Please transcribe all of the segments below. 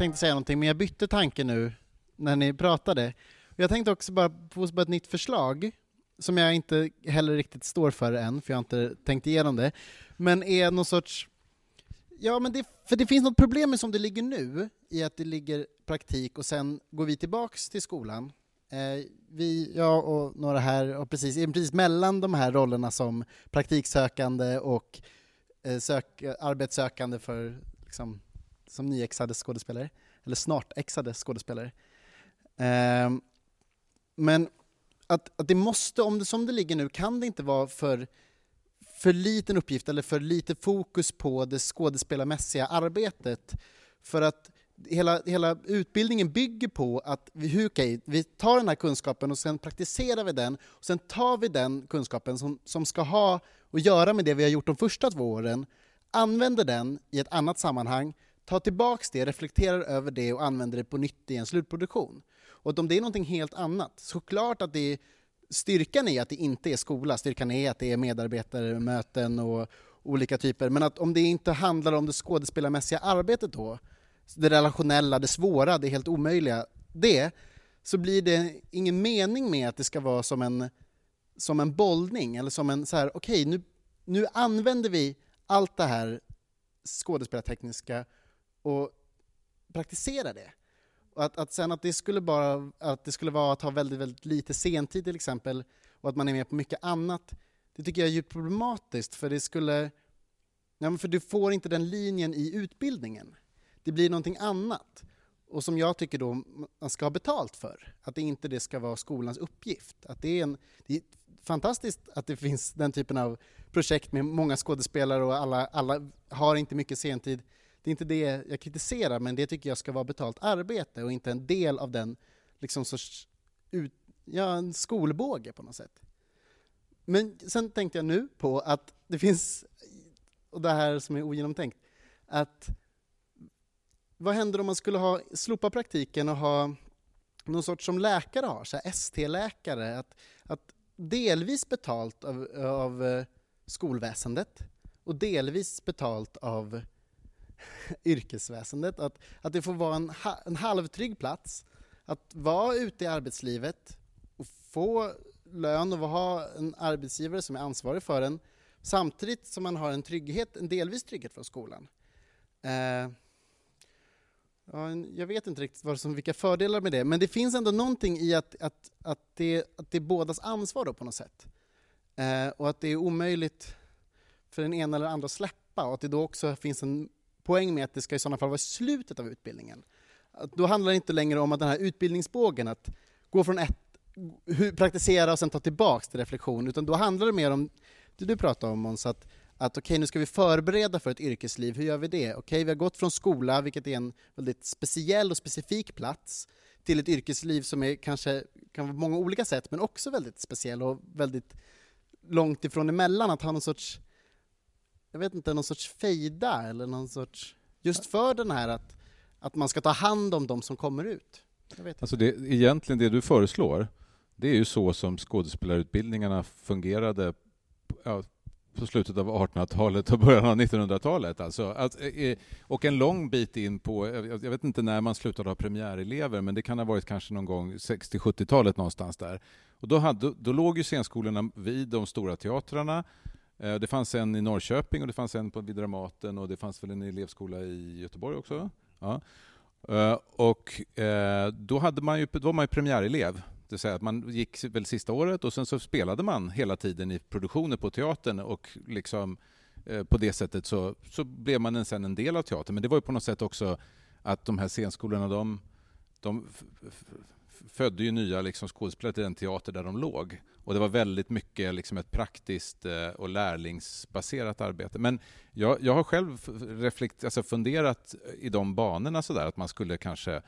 tänkte säga någonting, men jag bytte tanke nu när ni pratade. Jag tänkte också bara få ett nytt förslag, som jag inte heller riktigt står för än, för jag har inte tänkt igenom det, men är någon sorts Ja, men det, för det finns något problem med som det ligger nu, i att det ligger praktik och sen går vi tillbaks till skolan. Eh, vi, jag och några här, och precis, precis mellan de här rollerna som praktiksökande och eh, sök, arbetssökande för, liksom, som nyexade skådespelare, eller snart exade skådespelare. Eh, men att, att det måste, om det som det ligger nu, kan det inte vara för för liten uppgift eller för lite fokus på det skådespelarmässiga arbetet. För att hela, hela utbildningen bygger på att vi, okay, vi tar den här kunskapen och sen praktiserar vi den och sen tar vi den kunskapen som, som ska ha att göra med det vi har gjort de första två åren, använder den i ett annat sammanhang, tar tillbaks det, reflekterar över det och använder det på nytt i en slutproduktion. Och om det är någonting helt annat, såklart att det är styrkan är att det inte är skola, styrkan är att det är medarbetarmöten och olika typer, men att om det inte handlar om det skådespelarmässiga arbetet då, det relationella, det svåra, det helt omöjliga, det, så blir det ingen mening med att det ska vara som en, som en bollning, eller som en så här, okej, okay, nu, nu använder vi allt det här skådespelartekniska och praktisera det. Och att, att sen att det skulle bara att det skulle vara att ha väldigt, väldigt lite sentid till exempel och att man är med på mycket annat, det tycker jag är djupt problematiskt för det skulle ja, för du får inte den linjen i utbildningen. Det blir någonting annat och som jag tycker då man ska ha betalt för. Att det inte det ska vara skolans uppgift. Att det, är en, det är fantastiskt att det finns den typen av projekt med många skådespelare och alla, alla har inte mycket sentid det är inte det jag kritiserar, men det tycker jag ska vara betalt arbete och inte en del av den liksom sorts ut, ja, en skolbåge på något sätt. Men sen tänkte jag nu på att det finns, och det här som är ogenomtänkt, att vad händer om man skulle ha, slopa praktiken och ha någon sorts som läkare har, så ST-läkare, att, att delvis betalt av, av eh, skolväsendet och delvis betalt av yrkesväsendet. Att, att det får vara en, en halvtrygg plats, att vara ute i arbetslivet och få lön och ha en arbetsgivare som är ansvarig för en samtidigt som man har en trygghet, en delvis trygghet från skolan. Eh, ja, jag vet inte riktigt vad som, vilka fördelar med det, men det finns ändå någonting i att, att, att, det, att det är bådas ansvar då på något sätt. Eh, och att det är omöjligt för den ena eller andra att släppa och att det då också finns en poäng med att det ska i sådana fall vara slutet av utbildningen. Då handlar det inte längre om att den här utbildningsbågen, att gå från ett, praktisera och sen ta tillbaks till reflektion, utan då handlar det mer om det du pratade om Måns, att, att okej, okay, nu ska vi förbereda för ett yrkesliv, hur gör vi det? Okej, okay, vi har gått från skola, vilket är en väldigt speciell och specifik plats, till ett yrkesliv som är kanske kan vara på många olika sätt, men också väldigt speciell och väldigt långt ifrån emellan, att ha någon sorts jag vet inte, någon sorts fejda eller någon sorts, just för den här att, att man ska ta hand om de som kommer ut. Alltså det, egentligen det du föreslår, det är ju så som skådespelarutbildningarna fungerade ja, på slutet av 1800-talet och början av 1900-talet. Alltså, att, eh, och en lång bit in på, jag vet inte när man slutade ha premiärelever, men det kan ha varit kanske någon gång 60-70-talet någonstans där. Och då, hade, då låg ju scenskolorna vid de stora teatrarna Eh, Eh, det fanns en i Norrköping och det fanns en på vid Dramaten och det fanns väl en elevskola i Göteborg också. Ja. Eh, och eh, då, hade man ju, då var man ju premiärelev. Det vill säga att man gick väl sista året och sen så spelade man hela tiden i produktioner på teatern och liksom på det sättet så, så blev man sen en del av teatern. Men det var ju på något sätt också att de här scenskolorna, de, de födde ju nya liksom, skådespelare till den teater där de låg. Och det var väldigt mycket liksom, ett praktiskt eh, och lärlingsbaserat arbete. Men jag, jag har själv reflekt, alltså funderat i de banorna sådär, att man skulle kanske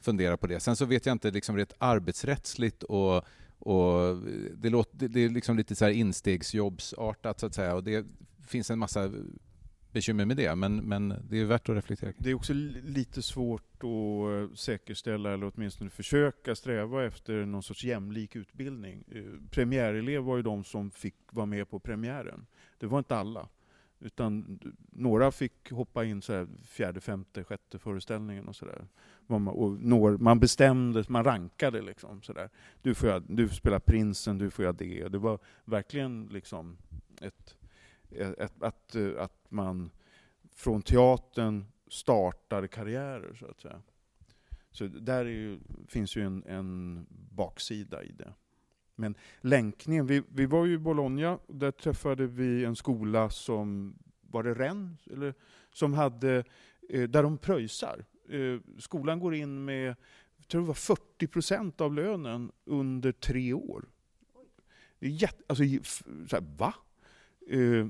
fundera på det. Sen så vet jag inte liksom rent arbetsrättsligt och, och det, låter, det är liksom lite så här instegsjobbsartat så att säga och det finns en massa bekymmer med det, men, men det är värt att reflektera Det är också lite svårt att eh, säkerställa, eller åtminstone försöka sträva efter någon sorts jämlik utbildning. Eh, premiärelev var ju de som fick vara med på premiären. Det var inte alla. Utan några fick hoppa in så här fjärde, femte, sjätte föreställningen och sådär. Man, man bestämde, man rankade liksom. Så där. Du, får jag, du får spela prinsen, du får göra det. Det var verkligen liksom ett, Eh, att, att, att man från teatern startar karriärer, så att säga. Så där ju, finns ju en, en, baksida i det. Men länkningen, vi, vi var ju i Bologna, där träffade vi en skola som, var det Rennes? Eller, som hade, eh, där de pröjsar. Eh, skolan går in med, jag tror det var 40 procent av lönen under tre år. Det är jätte, alltså, så här, va? Eh,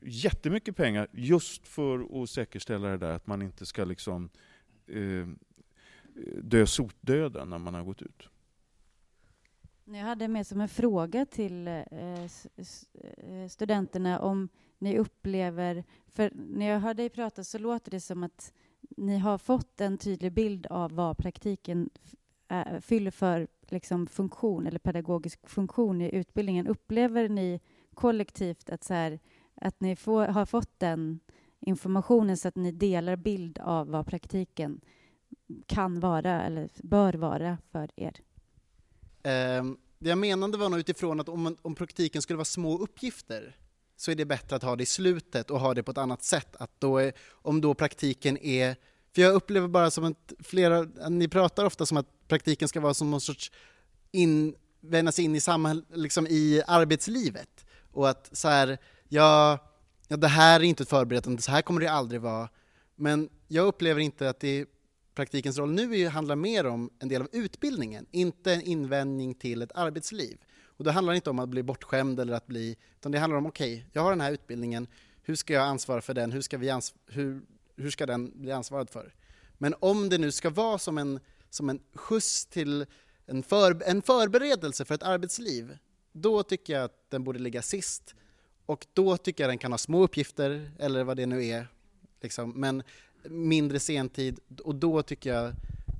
jättemycket pengar just för att säkerställa det där att man inte ska liksom eh, dö sotdöden när man har gått ut. Jag hade med som en fråga till eh, eh studenterna om ni upplever, för när jag hör dig prata så låter det som att ni har fått en tydlig bild av vad praktiken eh, fyller för liksom, funktion eller pedagogisk funktion i utbildningen. Upplever ni kollektivt att, så här, att ni får, har fått den informationen så att ni delar bild av vad praktiken kan vara eller bör vara för er? Um, det jag menade var nog utifrån att om, om praktiken skulle vara små uppgifter så är det bättre att ha det i slutet och ha det på ett annat sätt. Att då är, om då praktiken är... För jag upplever bara som att flera... Ni pratar ofta som att praktiken ska vara som någon sorts in, vända sig in i, samhäll, liksom i arbetslivet. Och att så här, ja, ja, det här är inte ett förberedande, så här kommer det aldrig vara. Men jag upplever inte att det praktikens roll nu handlar mer om en del av utbildningen, inte en invändning till ett arbetsliv. Och det handlar inte om att bli bortskämd eller att bli, utan det handlar om okej, okay, jag har den här utbildningen, hur ska jag ansvara för den, hur ska, vi hur, hur ska den bli ansvarad för? Men om det nu ska vara som en, som en skjuts till en, för, en förberedelse för ett arbetsliv, då tycker jag att den borde ligga sist. Och då tycker jag den kan ha små uppgifter, eller vad det nu är. Liksom. Men mindre sentid och då tycker jag,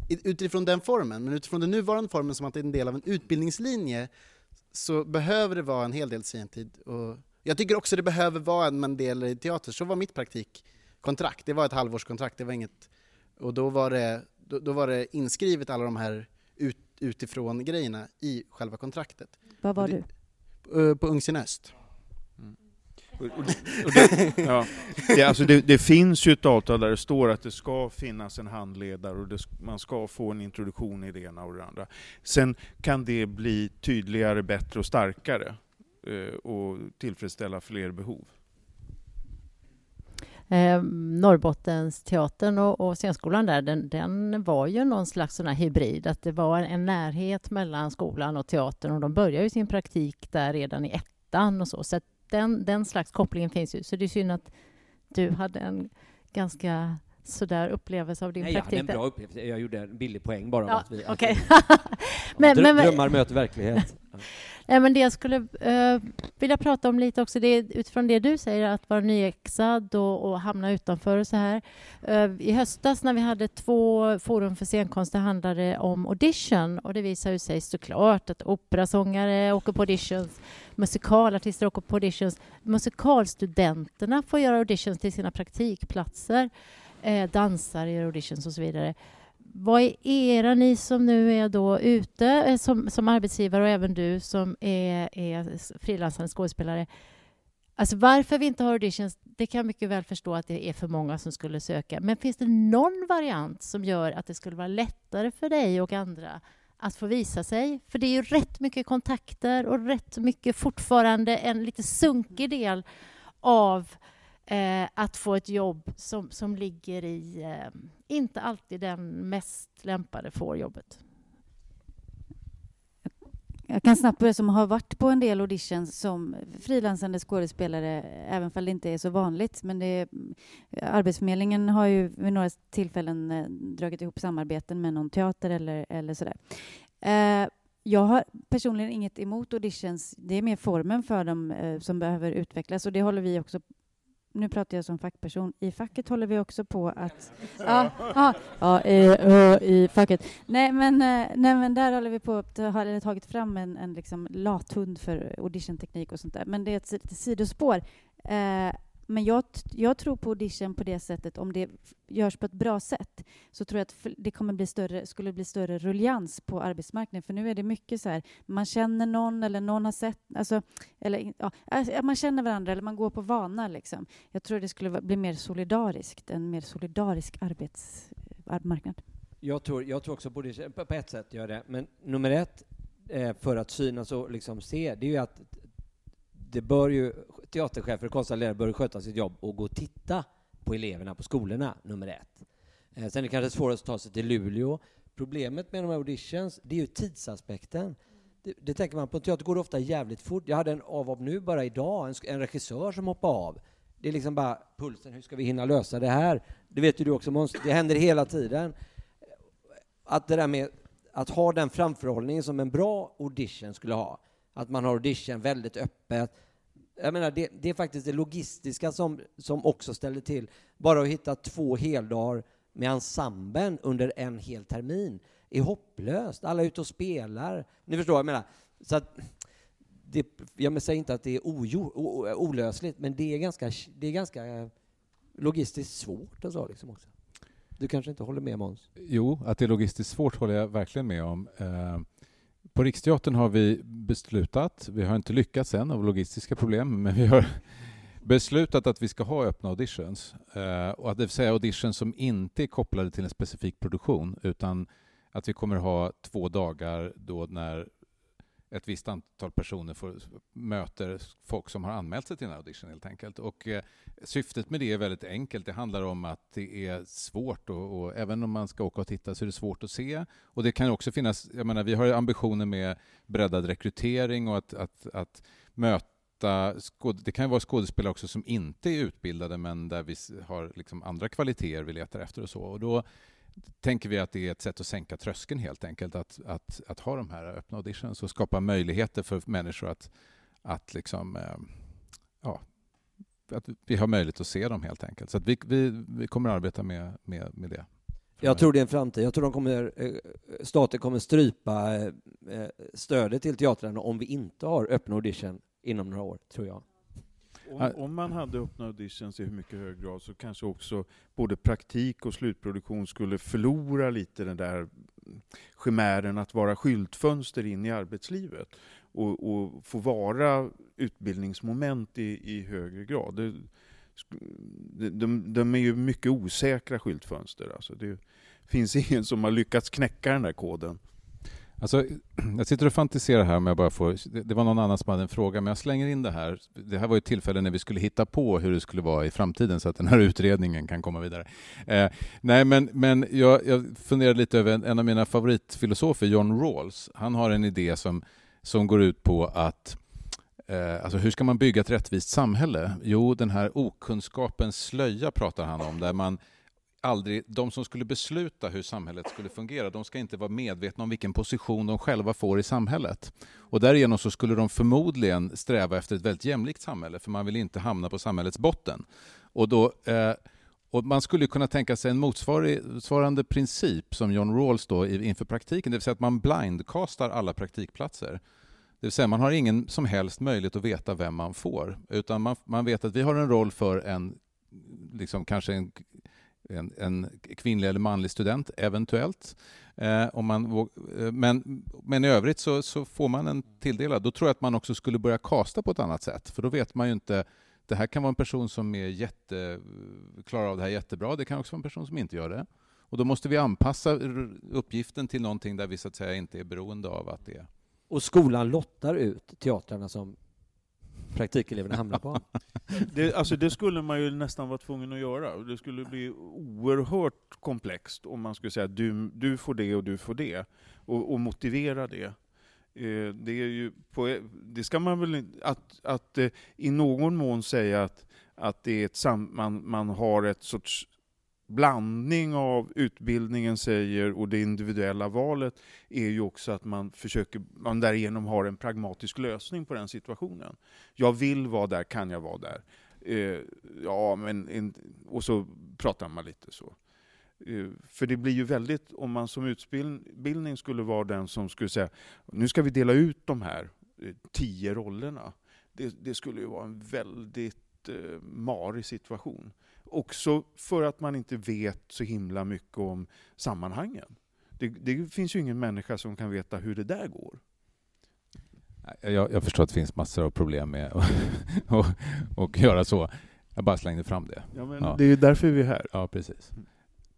utifrån den formen, men utifrån den nuvarande formen som att det är en del av en utbildningslinje, så behöver det vara en hel del sentid. Och jag tycker också det behöver vara en del i teater, så var mitt praktikkontrakt, det var ett halvårskontrakt, det var inget, och då var det, då, då var det inskrivet alla de här ut, utifrån grejerna i själva kontraktet. Var var det, du? På Ungsen Öst. Och, det, ja. det, alltså det, det, finns ju ett avtal där det står att det ska finnas en handledare och det, man ska få en introduktion i det ena och det andra. Sen kan det bli tydligare, bättre och starkare eh, och tillfredsställa fler behov. Eh, Norrbottens teatern och, och scenskolan där, den, den, var ju någon slags sån hybrid, att det var en, en närhet mellan skolan och teatern och de började ju sin praktik där redan i ettan och så. så den, den slags kopplingen finns ju. Så det är synd att du hade en ganska sådär upplevelse av din Nej, praktik. Jag hade en bra upplevelse. Jag gjorde en billig poäng bara. Ja, att vi, okay. men, dröm, men, drömmar möter verklighet. Nej, men det jag skulle uh, vilja prata om lite också, det är utifrån det du säger, att vara nyexad och, och hamna utanför och så här. Uh, I höstas när vi hade två forum för scenkonst, det handlade om audition och det visar sig såklart att operasångare åker på auditions, musikalartister åker på auditions, musikalstudenterna får göra auditions till sina praktikplatser eh, dansare gör auditions och så vidare. Vad är era, ni som nu är då ute eh, som, som arbetsgivare och även du som är, är frilansande skådespelare, Alltså varför vi inte har auditions, det kan jag mycket väl förstå att det är för många som skulle söka. Men finns det någon variant som gör att det skulle vara lättare för dig och andra att få visa sig? För det är ju rätt mycket kontakter och rätt mycket fortfarande en lite sunkig del av eh, att få ett jobb som, som ligger i... Eh, inte alltid den mest lämpade får jobbet. Jag kan snabbt börja som har varit på en del auditions som frilansande skådespelare, även om det inte är så vanligt. Men det är, Arbetsförmedlingen har ju vid några tillfällen eh, dragit ihop samarbeten med någon teater eller, eller sådär. Eh, jag har personligen inget emot auditions. Det är mer formen för dem eh, som behöver utvecklas och det håller vi också nu pratar jag som fackperson, i facket håller vi också på att... Ja, ja, ja i, i facket. Nej men, eh, nej, men där håller vi på att ha tagit fram en, en liksom lathund för auditionteknik och sånt där. Men det är ett, ett sidospår. Eh, men jag, jag tror på audition på det sättet, om det görs på ett bra sätt, så tror jag att det kommer bli större, skulle bli större ruljans på arbetsmarknaden. För nu är det mycket så här, man känner någon eller någon har sett, alltså, eller äh, ja, man känner varandra eller man går på vana liksom. Jag tror det skulle bli mer solidariskt, en mer solidarisk eh, arbetsmarknad. Jag tror, jag tror också på det, på ett sätt gör det, men nummer ett, eh, för att synas och liksom se, det är ju att det bör ju, teaterchefer och konstnärliga bör sköta sitt jobb och gå och titta på eleverna på skolorna, nummer ett. Eh, sen är det kanske svårare att ta sig till Luleå. Problemet med de här auditions, det är ju tidsaspekten. Det, det tänker man på, teater går det ofta jävligt fort. Jag hade en avhopp nu bara idag, en, en regissör som hoppade av. Det är liksom bara pulsen, hur ska vi hinna lösa det här? Det vet ju du också Måns, det händer hela tiden. Att det där med att ha den framförhållningen som en bra audition skulle ha, att man har audition väldigt öppet. Jag menar, det, det, är faktiskt det logistiska som, som också ställer till. Bara att hitta två heldagar med ensemblen under en hel termin är hopplöst. Alla är ute och spelar. Ni förstår vad jag menar? Så att, det, jag säger inte att det är ojo, o, olösligt, men det är ganska, det är ganska logistiskt svårt och så liksom också. Du kanske inte håller med Måns? Jo, att det är logistiskt svårt håller jag verkligen med om. Eh, på Riksteatern har vi beslutat, vi har inte lyckats än av logistiska problem, men vi har beslutat att vi ska ha öppna auditions. Eh, och att det vill säga auditions som inte är kopplade till en specifik produktion, utan att vi kommer ha två dagar då när ett visst antal personer får, möter folk som har anmält sig till en audition helt enkelt. Och eh, syftet med det är väldigt enkelt. Det handlar om att det är svårt och, och, även om man ska åka och titta så är det svårt att se. Och det kan också finnas, jag menar vi har ambitioner med breddad rekrytering och att, att, att möta det kan ju vara skådespelare också som inte är utbildade men där vi har liksom andra kvaliteter vi letar efter och så. Och då tänker vi att det är ett sätt att sänka tröskeln helt enkelt, att, att, att ha de här öppna auditions och skapa möjligheter för människor att, att liksom, eh, ja, att vi har möjlighet att se dem helt enkelt. Så vi, vi, vi kommer att arbeta med, med, med det. Jag tror det är en framtid. Jag tror de kommer, eh, staten kommer strypa eh, stödet till teatrarna om vi inte har öppna audition inom några år, tror jag. Om, om, man hade öppna auditions i hur mycket hög grad så kanske också både praktik och slutproduktion skulle förlora lite den där chimären att vara skyltfönster in i arbetslivet och, och få vara utbildningsmoment i, i högre grad. Det, de, de, är ju mycket osäkra skyltfönster. Alltså det finns ingen som har lyckats knäcka den där koden. Alltså, jag sitter och fantiserar här, om jag bara får, det var någon annan som hade en fråga, men jag slänger in det här. Det här var ett tillfälle när vi skulle hitta på hur det skulle vara i framtiden, så att den här utredningen kan komma vidare. Eh, nej, men, men jag, jag funderade lite över en, en, av mina favoritfilosofer, John Rawls. Han har en idé som, som går ut på att eh, Alltså hur ska man bygga ett rättvist samhälle? Jo, den här okunskapens slöja pratar han om, där man aldrig, de som skulle besluta hur samhället skulle fungera, de ska inte vara medvetna om vilken position de själva får i samhället. Och därigenom så skulle de förmodligen sträva efter ett väldigt jämlikt samhälle, för man vill inte hamna på samhällets botten. Och, då, eh, och man skulle kunna tänka sig en motsvarande princip som John Rawls då inför praktiken, det vill säga att man blindcastar alla praktikplatser. Det vill säga man har ingen som helst möjlighet att veta vem man får, utan man, man vet att vi har en roll för en liksom kanske en en, en kvinnlig eller manlig student, eventuellt. Eh, om man, eh, men, men i övrigt så, så, får man en tilldelad. Då tror jag att man också skulle börja kasta på ett annat sätt, för då vet man ju inte det här kan vara en person som är jätte, klarar av det här jättebra, det kan också vara en person som inte gör det. Och då måste vi anpassa uppgiften till någonting där vi så att säga inte är beroende av att det är... Och skolan lottar ut teatrarna som praktikeleverna hamnar på. Det, alltså det skulle man ju nästan vara tvungen att göra. Det skulle bli oerhört komplext om man skulle säga att du, du får det och du får det, och, och motivera det. Eh, det, är ju på, det ska man väl att, att eh, i någon mån säga att, att det är ett sam, man, man har ett sorts blandning av utbildningen säger och det individuella valet är ju också att man försöker, man därigenom har en pragmatisk lösning på den situationen. Jag vill vara där, kan jag vara där? Eh, ja, men, och så pratar man lite så. Eh, för det blir ju väldigt, om man som utbildning skulle vara den som skulle säga, nu ska vi dela ut de här eh, tio rollerna. Det, det skulle ju vara en väldigt eh, marig situation. Också för att man inte vet så himla mycket om sammanhangen. Det, det finns ju ingen människa som kan veta hur det där går. Jag, jag förstår att det finns massor av problem med att göra så. Jag bara slängde fram det. Ja, men ja. Det är ju därför vi är här. Ja, precis.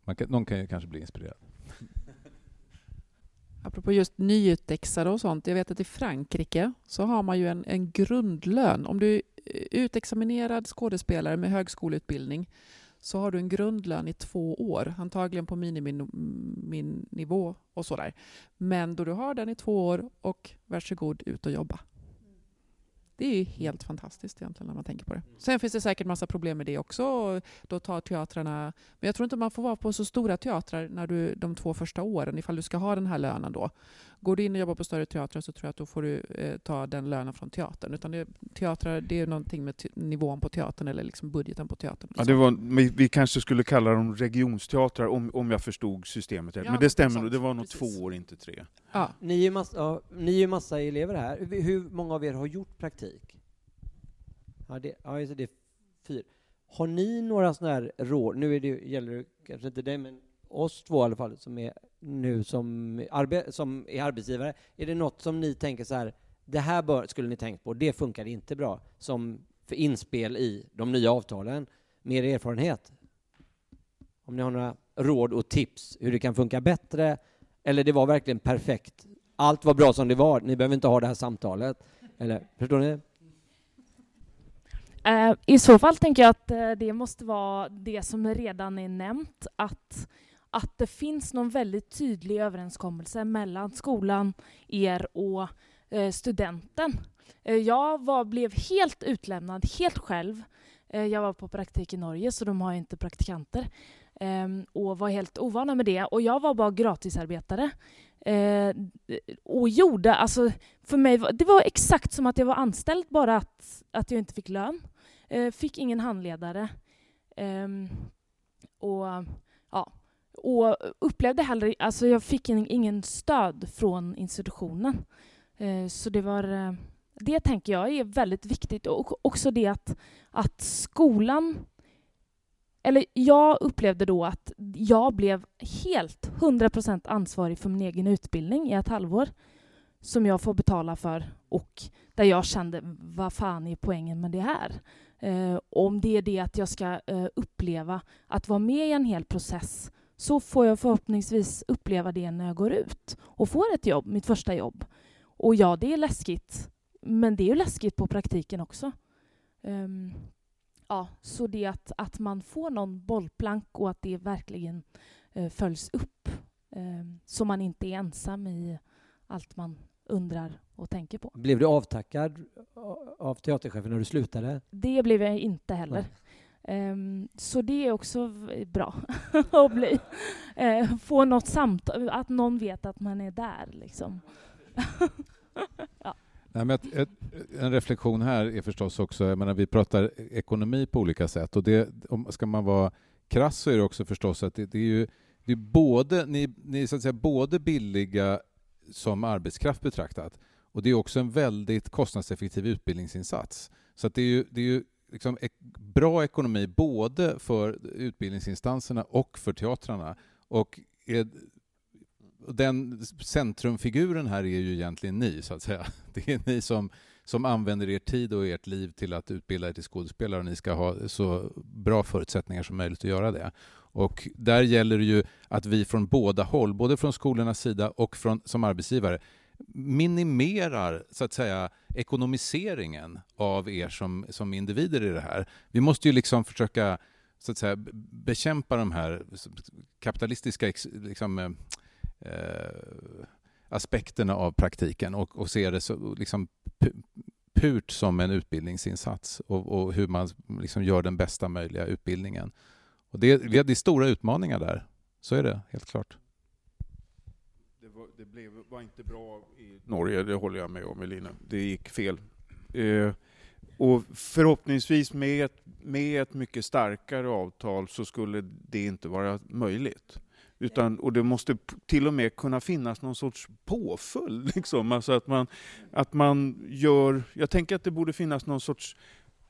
Man kan, någon kan ju kanske bli inspirerad. Apropå just nyutexade och sånt. Jag vet att i Frankrike så har man ju en, en grundlön. Om du utexaminerad skådespelare med högskoleutbildning så har du en grundlön i två år, antagligen på miniminivå och sådär. Men då du har den i två år och varsågod ut och jobba. Det är ju helt fantastiskt egentligen när man tänker på det. Sen finns det säkert massa problem med det också. Då tar teatrarna... Men jag tror inte man får vara på så stora teatrar när du, de två första åren, ifall du ska ha den här lönen då. Går du in och jobbar på större teatrar så tror jag att då får du eh, ta den lönen från teatern. Utan det, teatrar, det är någonting med nivån på teatern eller liksom budgeten på teatern. Ja, det var, vi kanske skulle kalla dem regionsteatrar om, om jag förstod systemet rätt. Ja, men det stämmer nog, det var nog två år, inte tre. Ja. Ni, är massa, ja, ni är massa elever här. Hur många av er har gjort praktik? Ja, det, ja det är fyra. Har ni några sådana här råd? Nu är det, gäller det kanske inte dig, men oss två i alla fall, som är nu som, arbe som är arbetsgivare. Är det något som ni tänker så här, det här bör, skulle ni tänkt på, det funkar inte bra, som för inspel i de nya avtalen, med er erfarenhet? Om ni har några råd och tips hur det kan funka bättre, eller det var verkligen perfekt, allt var bra som det var, ni behöver inte ha det här samtalet. Eller, förstår ni? Eh, I så fall tänker jag att eh, det måste vara det som redan är nämnt, att, att det finns någon väldigt tydlig överenskommelse mellan skolan, er och eh, studenten. Eh, jag var, blev helt utlämnad, helt själv. Eh, jag var på praktik i Norge, så de har inte praktikanter. Ehm, och var helt ovana med det. Och jag var bara gratisarbetare. Eh, och gjorde, alltså för mig, det var exakt som att jag var anställd, bara att, att jag inte fick lön. Eh, fick ingen handledare. Ehm, och, ja, och upplevde heller... Alltså jag fick ingen stöd från institutionen. Eh, så det var... Eh, det tänker jag är väldigt viktigt. Och också det att, att skolan... Eller jag upplevde då att jag blev helt 100% ansvarig för min egen utbildning i ett halvår som jag får betala för och där jag kände vad fan är poängen med det här? Eh, om det är det att jag ska eh, uppleva att vara med i en hel process så får jag förhoppningsvis uppleva det när jag går ut och får ett jobb, mitt första jobb. Och ja, det är läskigt, men det är ju läskigt på praktiken också. Um, ja, så det att, att man får någon bollplank och att det verkligen uh, följs upp um, så man inte är ensam i allt man undrar och tänker på. Blev du avtackad av teaterchefen när du slutade? Det blev jag inte heller. Um, så det är också bra att bli. Uh, få något samtal, att någon vet att man är där. Liksom. ja. Nej, men ett, ett, en reflektion här är förstås också, jag menar, vi pratar ekonomi på olika sätt och det, om, ska man vara krass så är det också förstås att det, det är ju det är både, ni, ni är så att säga både billiga som arbetskraft betraktat. Och det är också en väldigt kostnadseffektiv utbildningsinsats. Så det är ju, det är ju liksom bra ekonomi både för utbildningsinstanserna och för teatrarna. Och är, den centrumfiguren här är ju egentligen ni, så att säga. Det är ni som, som använder er tid och ert liv till att utbilda er till skådespelare och ni ska ha så bra förutsättningar som möjligt att göra det. Och där gäller det ju att vi från båda håll, både från skolornas sida och från, som arbetsgivare, minimerar så att säga ekonomiseringen av er som, som individer i det här. Vi måste ju liksom försöka så att säga, bekämpa de här kapitalistiska liksom, eh, eh, aspekterna av praktiken och, och se det så, liksom, purt som en utbildningsinsats och, och hur man liksom gör den bästa möjliga utbildningen. Och det, det är stora utmaningar där. Så är det, helt klart. Det blev, var inte bra i Norge, det håller jag med om Elina. Det gick fel. Eh, och förhoppningsvis med ett, med ett mycket starkare avtal så skulle det inte vara möjligt. Utan, och det måste till och med kunna finnas någon sorts påföljd. Liksom. Alltså att, man, att man gör, jag tänker att det borde finnas någon sorts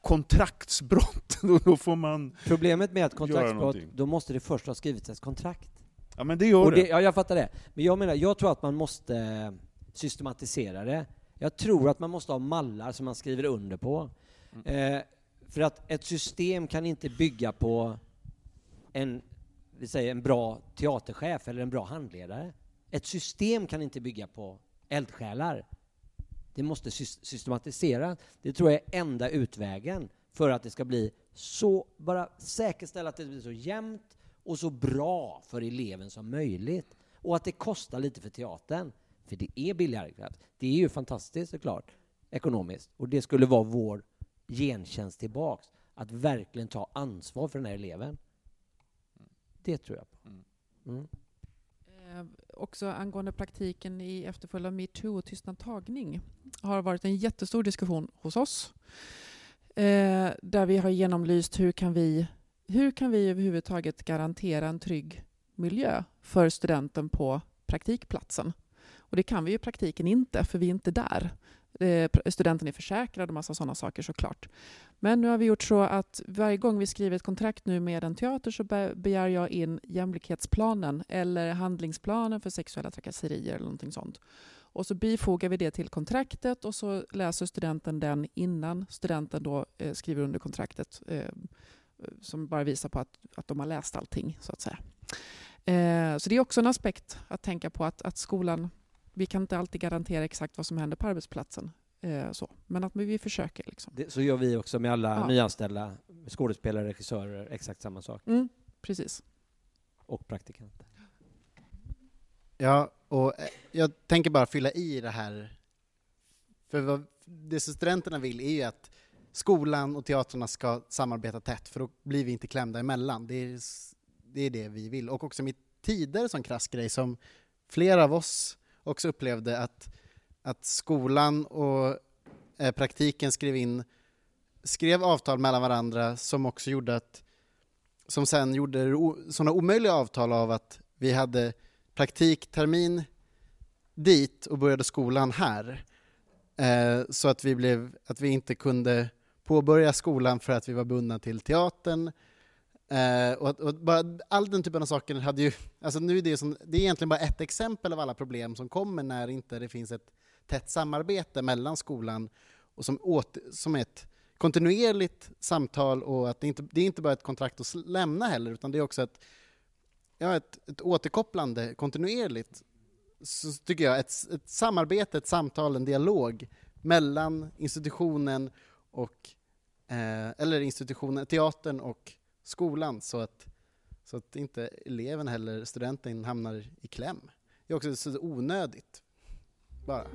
kontraktsbrott. Då- får man... Problemet med ett kontraktsbrott, då måste det först ha skrivits ett kontrakt. Ja men det gör Och det. ja, jag fattar det. Men jag menar, jag tror att man måste systematisera det. Jag tror att man måste ha mallar som man skriver under på. Mm. Eh, för att ett system kan inte bygga på en, vi säger en bra teaterchef eller en bra handledare. Ett system kan inte bygga på eldsjälar. Det måste sys- systematiseras. Det tror jag är enda utvägen för att det ska bli så, bara säkerställa att det blir så jämnt och så bra för eleven som möjligt. Och att det kostar lite för teatern. För det är billigare. Det är ju fantastiskt såklart, ekonomiskt. Och det skulle vara vår gentjänst tillbaks. Att verkligen ta ansvar för den här eleven. Det tror jag på. Mm. Eh, också angående praktiken i efterföljd av metoo och tystnad tagning har varit en jättestor diskussion hos oss. Eh, där vi har genomlyst hur kan vi, hur kan vi överhuvudtaget garantera en trygg miljö för studenten på praktikplatsen. Och det kan vi ju i praktiken inte, för vi är inte där. Eh, studenten är försäkrad och massa sådana saker såklart. Men nu har vi gjort så att varje gång vi skriver ett kontrakt nu med en teater så be- begär jag in jämlikhetsplanen eller handlingsplanen för sexuella trakasserier eller någonting sånt. Och så bifogar vi det till kontraktet och så läser studenten den innan studenten då eh, skriver under kontraktet eh, som bara visar på att, att de har läst allting så att säga. Eh, så det är också en aspekt att tänka på att, att skolan, vi kan inte alltid garantera exakt vad som händer på arbetsplatsen. Eh, så. Men att vi försöker. Liksom. Det, så gör vi också med alla Ja. nyanställda skådespelare, regissörer, exakt samma sak. Mm, precis. Och praktikanter. Ja, och eh, jag tänker bara fylla i det här. För vad, det som studenterna vill är ju att skolan och teatrarna ska samarbeta tätt, för då blir vi inte klämda emellan. Det är, det är det vi vill. Och också med tider som krass grej som flera av oss också upplevde att, att skolan och eh, praktiken skrev in skrev avtal mellan varandra som också gjorde att som sen gjorde sådana omöjliga avtal av att vi hade praktiktermin dit och började skolan här. Eh, så att vi, blev, att vi inte kunde påbörja skolan för att vi var bundna till teatern. Eh, och, och bara all den typen av saker hade ju... Alltså nu är det, som, det är egentligen bara ett exempel av alla problem som kommer när inte det finns ett tätt samarbete mellan skolan och som, åt, som ett kontinuerligt samtal och att det inte det är inte bara ett kontrakt att lämna heller utan det är också ett, ja, ett, ett återkopplande kontinuerligt så tycker jag ett, ett samarbete, ett samtal, en dialog mellan institutionen och eh, eller institutionen, teatern och skolan så att, så att inte eleven eller studenten hamnar i kläm. Det är också så onödigt. Bara.